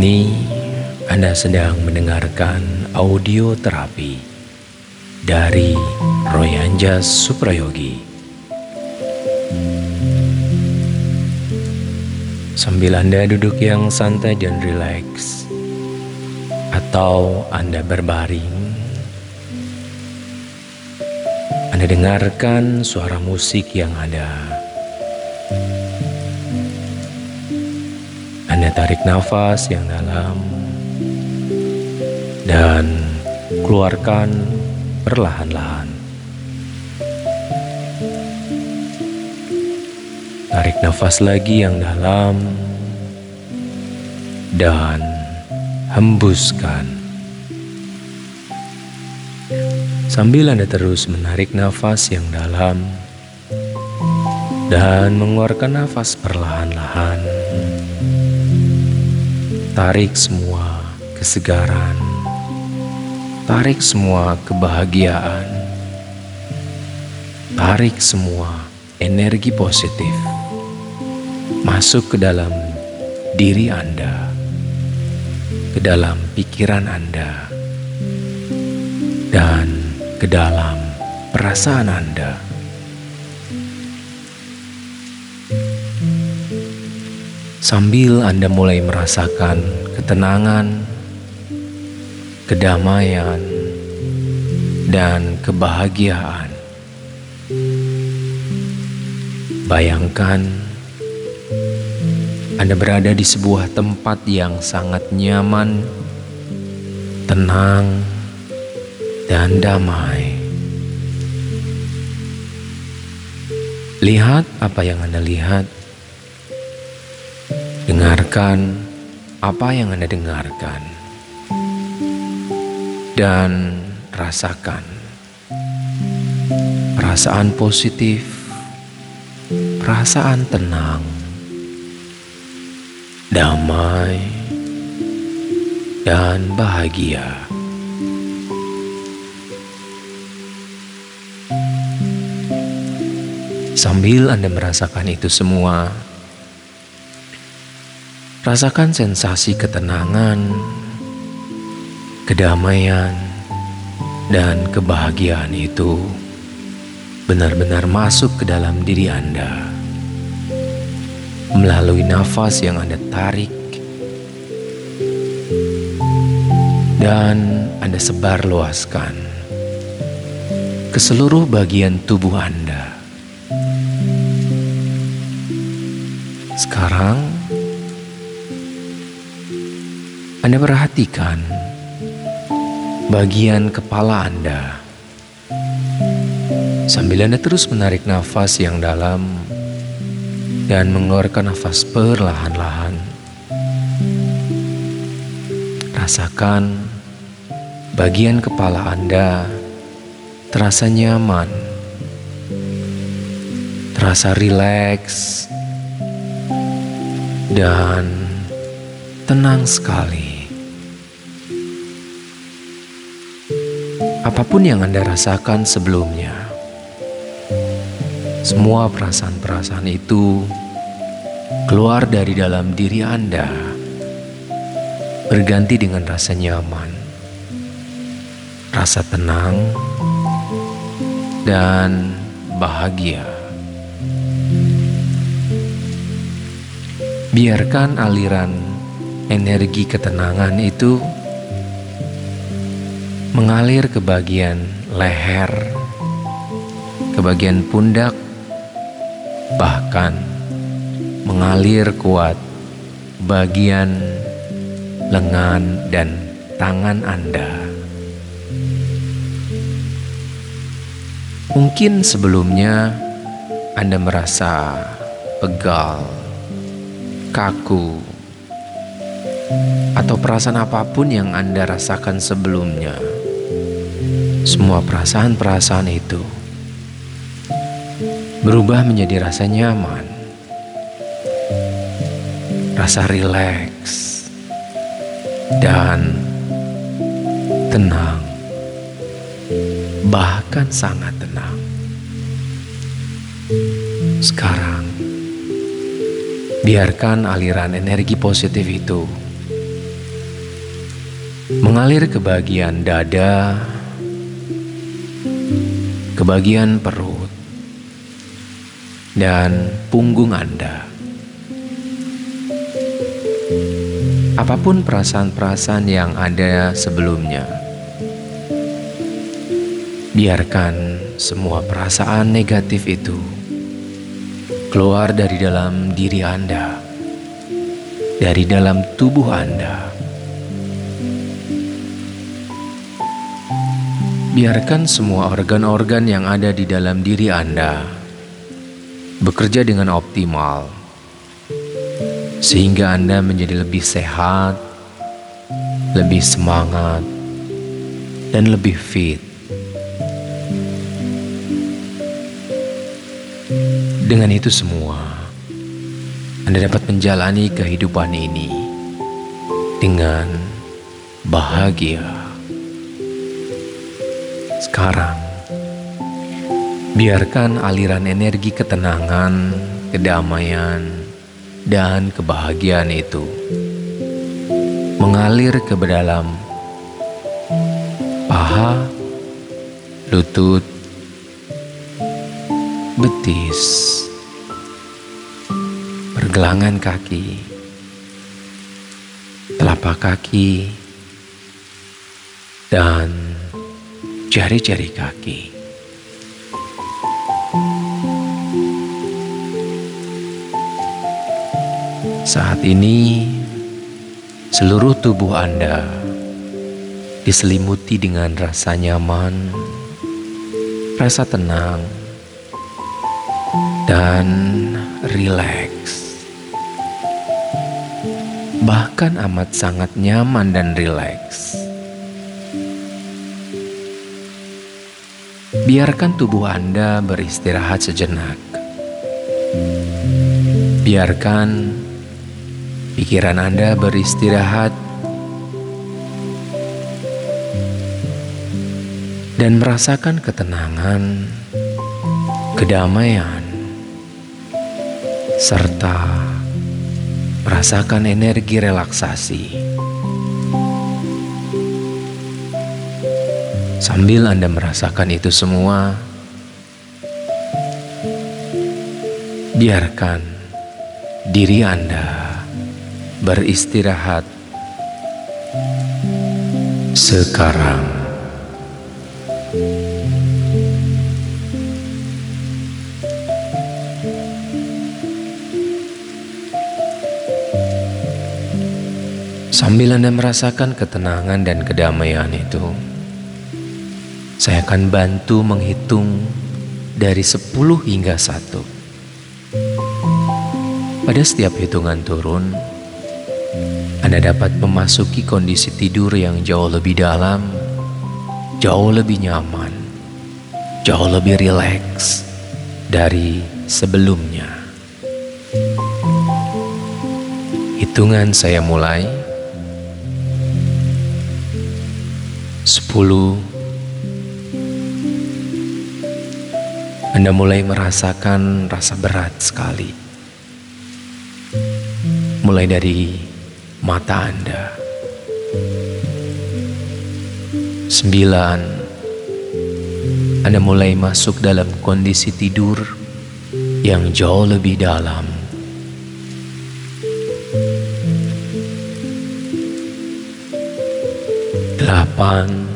Ini Anda sedang mendengarkan audio terapi dari Roy Anjas Suprayogi. Sambil Anda duduk yang santai dan rileks, atau Anda berbaring, Anda dengarkan suara musik yang ada. Anda tarik nafas yang dalam dan keluarkan perlahan-lahan. Tarik nafas lagi yang dalam dan hembuskan. Sambil Anda terus menarik nafas yang dalam dan mengeluarkan nafas perlahan-lahan. Tarik semua kesegaran, tarik semua kebahagiaan, tarik semua energi positif. Masuk ke dalam diri Anda, ke dalam pikiran Anda, dan ke dalam perasaan Anda. Sambil Anda mulai merasakan ketenangan, kedamaian, dan kebahagiaan. Bayangkan Anda berada di sebuah tempat yang sangat nyaman, tenang, dan damai. Lihat apa yang Anda lihat. Dengarkan apa yang Anda dengarkan. Dan rasakan perasaan positif, perasaan tenang, damai, dan bahagia. Sambil Anda merasakan itu semua, rasakan sensasi ketenangan, kedamaian, dan kebahagiaan itu benar-benar masuk ke dalam diri Anda melalui nafas yang Anda tarik dan Anda sebar luaskan ke seluruh bagian tubuh Anda. Sekarang, Anda perhatikan bagian kepala Anda. Sambil Anda terus menarik nafas yang dalam dan mengeluarkan nafas perlahan-lahan. Rasakan bagian kepala Anda terasa nyaman, terasa rileks, dan tenang sekali. Apa pun yang Anda rasakan sebelumnya, semua perasaan-perasaan itu keluar dari dalam diri Anda, berganti dengan rasa nyaman, rasa tenang, dan bahagia. Biarkan aliran energi ketenangan itu mengalir ke bagian leher, ke bagian pundak, bahkan mengalir kuat bagian lengan dan tangan Anda. Mungkin sebelumnya Anda merasa pegal kaku, atau perasaan apa pun yang Anda rasakan sebelumnya. Semua perasaan-perasaan itu berubah menjadi rasa nyaman, rasa rileks, dan tenang, bahkan sangat tenang. Sekarang, Biarkan aliran energi positif itu mengalir ke bagian dada, ke bagian perut, dan punggung Anda. Apa pun perasaan-perasaan yang ada sebelumnya, biarkan semua perasaan negatif itu keluar dari dalam diri Anda, dari dalam tubuh Anda. Biarkan semua organ-organ yang ada di dalam diri Anda bekerja dengan optimal, sehingga Anda menjadi lebih sehat, lebih semangat, dan lebih fit. Dengan itu semua, Anda dapat menjalani kehidupan ini dengan bahagia. Sekarang, biarkan aliran energi ketenangan, kedamaian, dan kebahagiaan itu mengalir ke dalam paha, lutut, betis, pergelangan kaki, telapak kaki, dan jari-jari kaki. Saat ini, seluruh tubuh Anda diselimuti dengan rasa nyaman, rasa tenang, dan rileks. Bahkan amat sangat nyaman dan rileks. Biarkan tubuh Anda beristirahat sejenak. Biarkan pikiran Anda beristirahat dan merasakan ketenangan, kedamaian, serta merasakan energi relaksasi. Sambil Anda merasakan itu semua, biarkan diri Anda beristirahat sekarang. Sambil Anda merasakan ketenangan dan kedamaian itu, saya akan bantu menghitung dari 10 hingga 1. Pada setiap hitungan turun, Anda dapat memasuki kondisi tidur yang jauh lebih dalam, jauh lebih nyaman, jauh lebih rileks dari sebelumnya. Hitungan saya mulai 10 Anda mulai merasakan rasa berat sekali. Mulai dari mata Anda. Sembilan, Anda mulai masuk dalam kondisi tidur yang jauh lebih dalam. Delapan,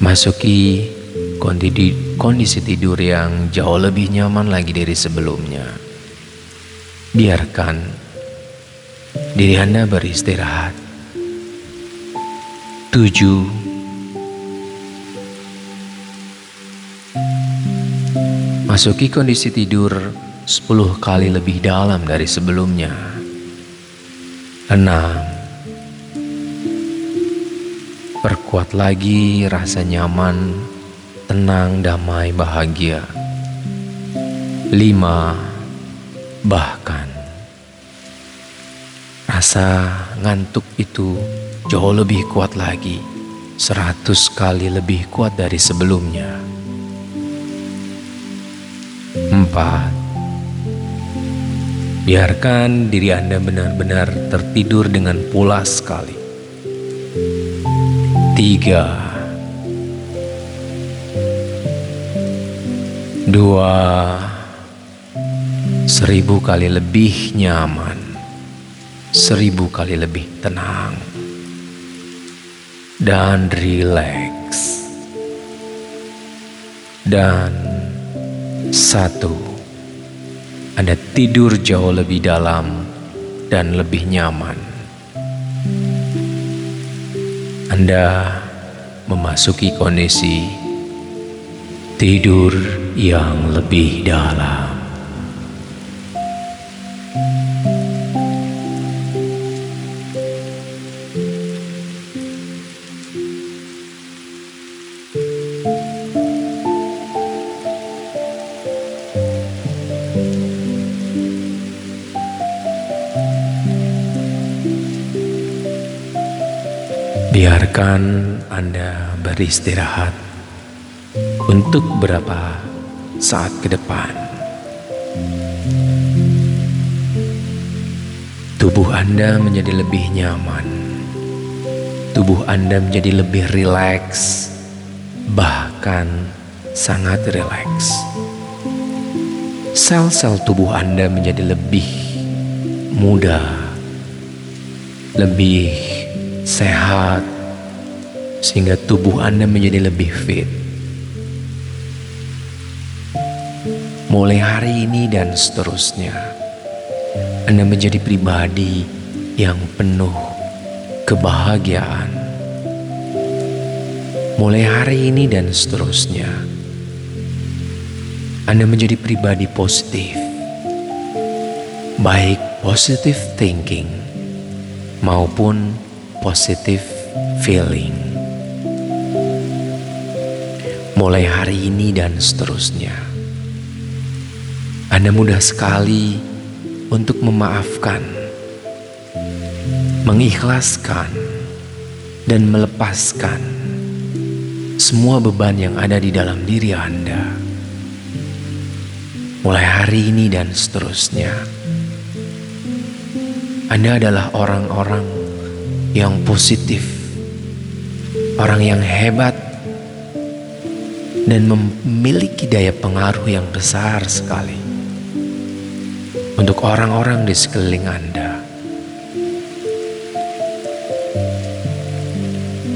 masuki kondisi, kondisi tidur yang jauh lebih nyaman lagi dari sebelumnya. Biarkan diri Anda beristirahat. Tujuh, masuki kondisi tidur sepuluh kali lebih dalam dari sebelumnya. Enam, perkuat lagi rasa nyaman tenang, damai, bahagia. Lima, bahkan rasa ngantuk itu jauh lebih kuat lagi, seratus kali lebih kuat dari sebelumnya. Empat, biarkan diri Anda benar-benar tertidur dengan pulas sekali. tiga, dua, seribu kali lebih nyaman, seribu kali lebih tenang, dan rileks, dan satu, Anda tidur jauh lebih dalam dan lebih nyaman. Anda memasuki kondisi tidur yang lebih dalam. Biarkan Anda beristirahat untuk beberapa saat ke depan. Tubuh Anda menjadi lebih nyaman. Tubuh Anda menjadi lebih rileks, bahkan sangat rileks. Sel-sel tubuh Anda menjadi lebih muda, lebih sehat, sehingga tubuh Anda menjadi lebih fit. Mulai hari ini dan seterusnya, Anda menjadi pribadi yang penuh kebahagiaan. Mulai hari ini dan seterusnya, Anda menjadi pribadi positif, baik positive thinking maupun positive feeling. Mulai hari ini dan seterusnya, Anda mudah sekali untuk memaafkan, mengikhlaskan, dan melepaskan semua beban yang ada di dalam diri Anda. Mulai hari ini dan seterusnya, Anda adalah orang-orang yang positif, orang yang hebat, dan memiliki daya pengaruh yang besar sekali untuk orang-orang di sekeliling Anda.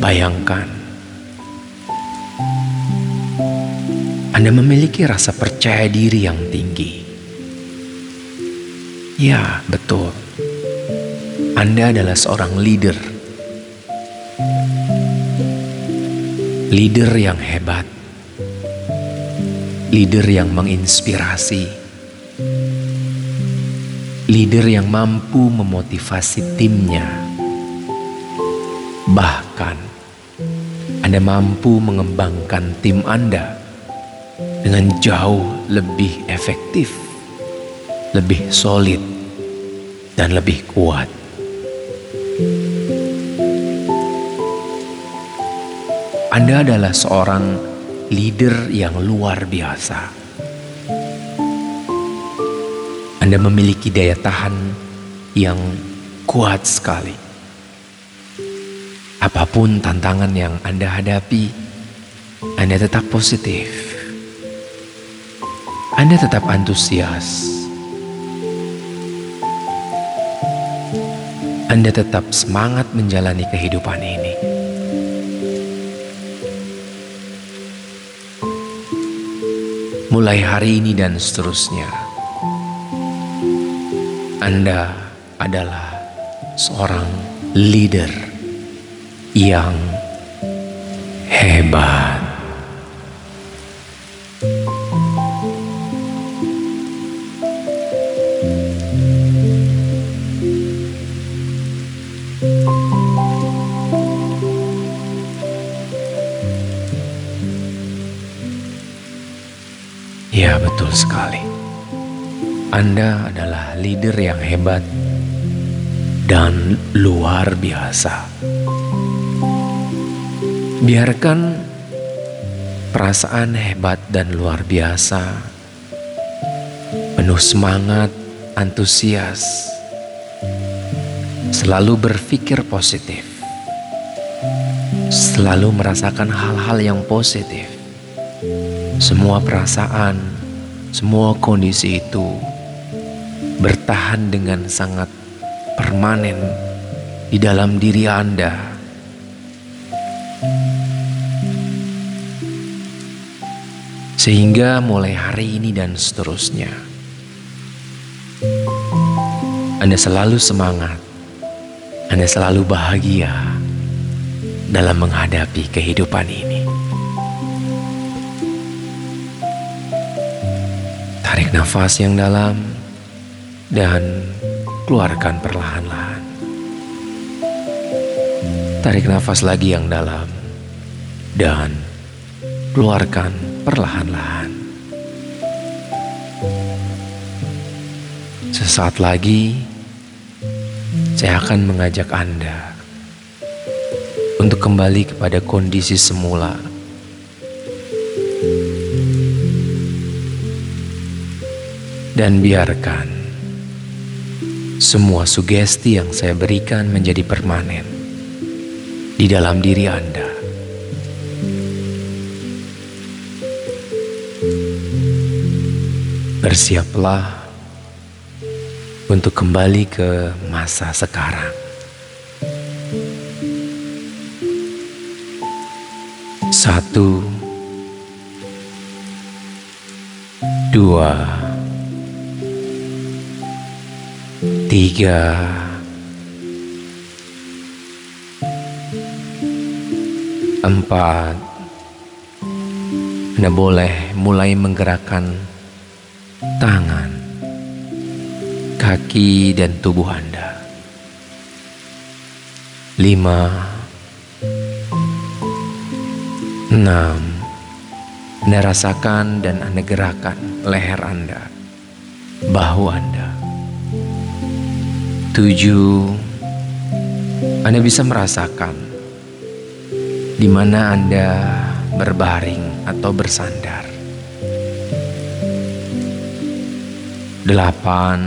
Bayangkan, Anda memiliki rasa percaya diri yang tinggi. Ya, betul anda adalah seorang leader. Leader yang hebat. Leader yang menginspirasi. Leader yang mampu memotivasi timnya. Bahkan Anda mampu mengembangkan tim Anda dengan jauh lebih efektif, lebih solid, dan lebih kuat. Anda adalah seorang leader yang luar biasa. Anda memiliki daya tahan yang kuat sekali. Apa pun tantangan yang Anda hadapi, Anda tetap positif. Anda tetap antusias. Anda tetap semangat menjalani kehidupan ini. mulai hari ini dan seterusnya. Anda adalah seorang leader yang hebat. Ya, betul sekali. Anda leader yang hebat dan luar biasa. Biarkan perasaan hebat dan luar biasa, penuh semangat, antusias, selalu berpikir positif. selalu merasakan hal-hal yang positif. Semua perasaan, semua kondisi itu bertahan dengan sangat permanen di dalam diri Anda. Sehingga mulai hari ini dan seterusnya, Anda selalu semangat, Anda selalu bahagia dalam menghadapi kehidupan ini. Tarik nafas yang dalam dan keluarkan perlahan-lahan. Tarik nafas lagi yang dalam dan keluarkan perlahan-lahan. Sesaat lagi, saya akan mengajak Anda untuk kembali kepada kondisi semula dan biarkan semua sugesti yang saya berikan menjadi permanen di dalam diri Anda. Bersiaplah untuk kembali ke masa sekarang. Satu, dua, tiga, empat. Anda boleh mulai menggerakkan tangan, kaki, dan tubuh Anda. Lima, enam. Anda rasakan dan Anda gerakan leher Anda, bahu Anda tujuh, Anda bisa merasakan di mana Anda berbaring atau bersandar. Delapan,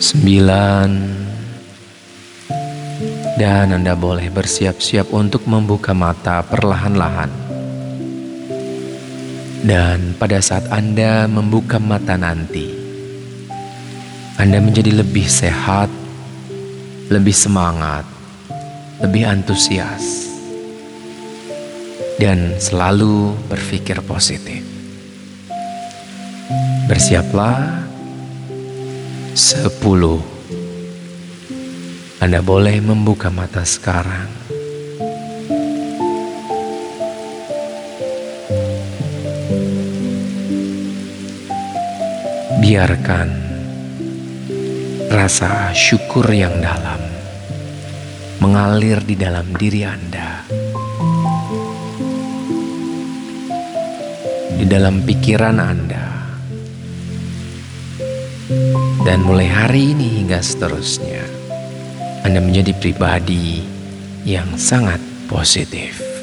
sembilan, dan Anda boleh bersiap-siap untuk membuka mata perlahan-lahan. Dan pada saat Anda membuka mata nanti, Anda menjadi lebih sehat, lebih semangat, lebih antusias, dan selalu berpikir positif. Bersiaplah, sepuluh. Anda boleh membuka mata sekarang. Biarkan rasa syukur yang dalam mengalir di dalam diri Anda, di dalam pikiran Anda, dan mulai hari ini hingga seterusnya, Anda menjadi pribadi yang sangat positif.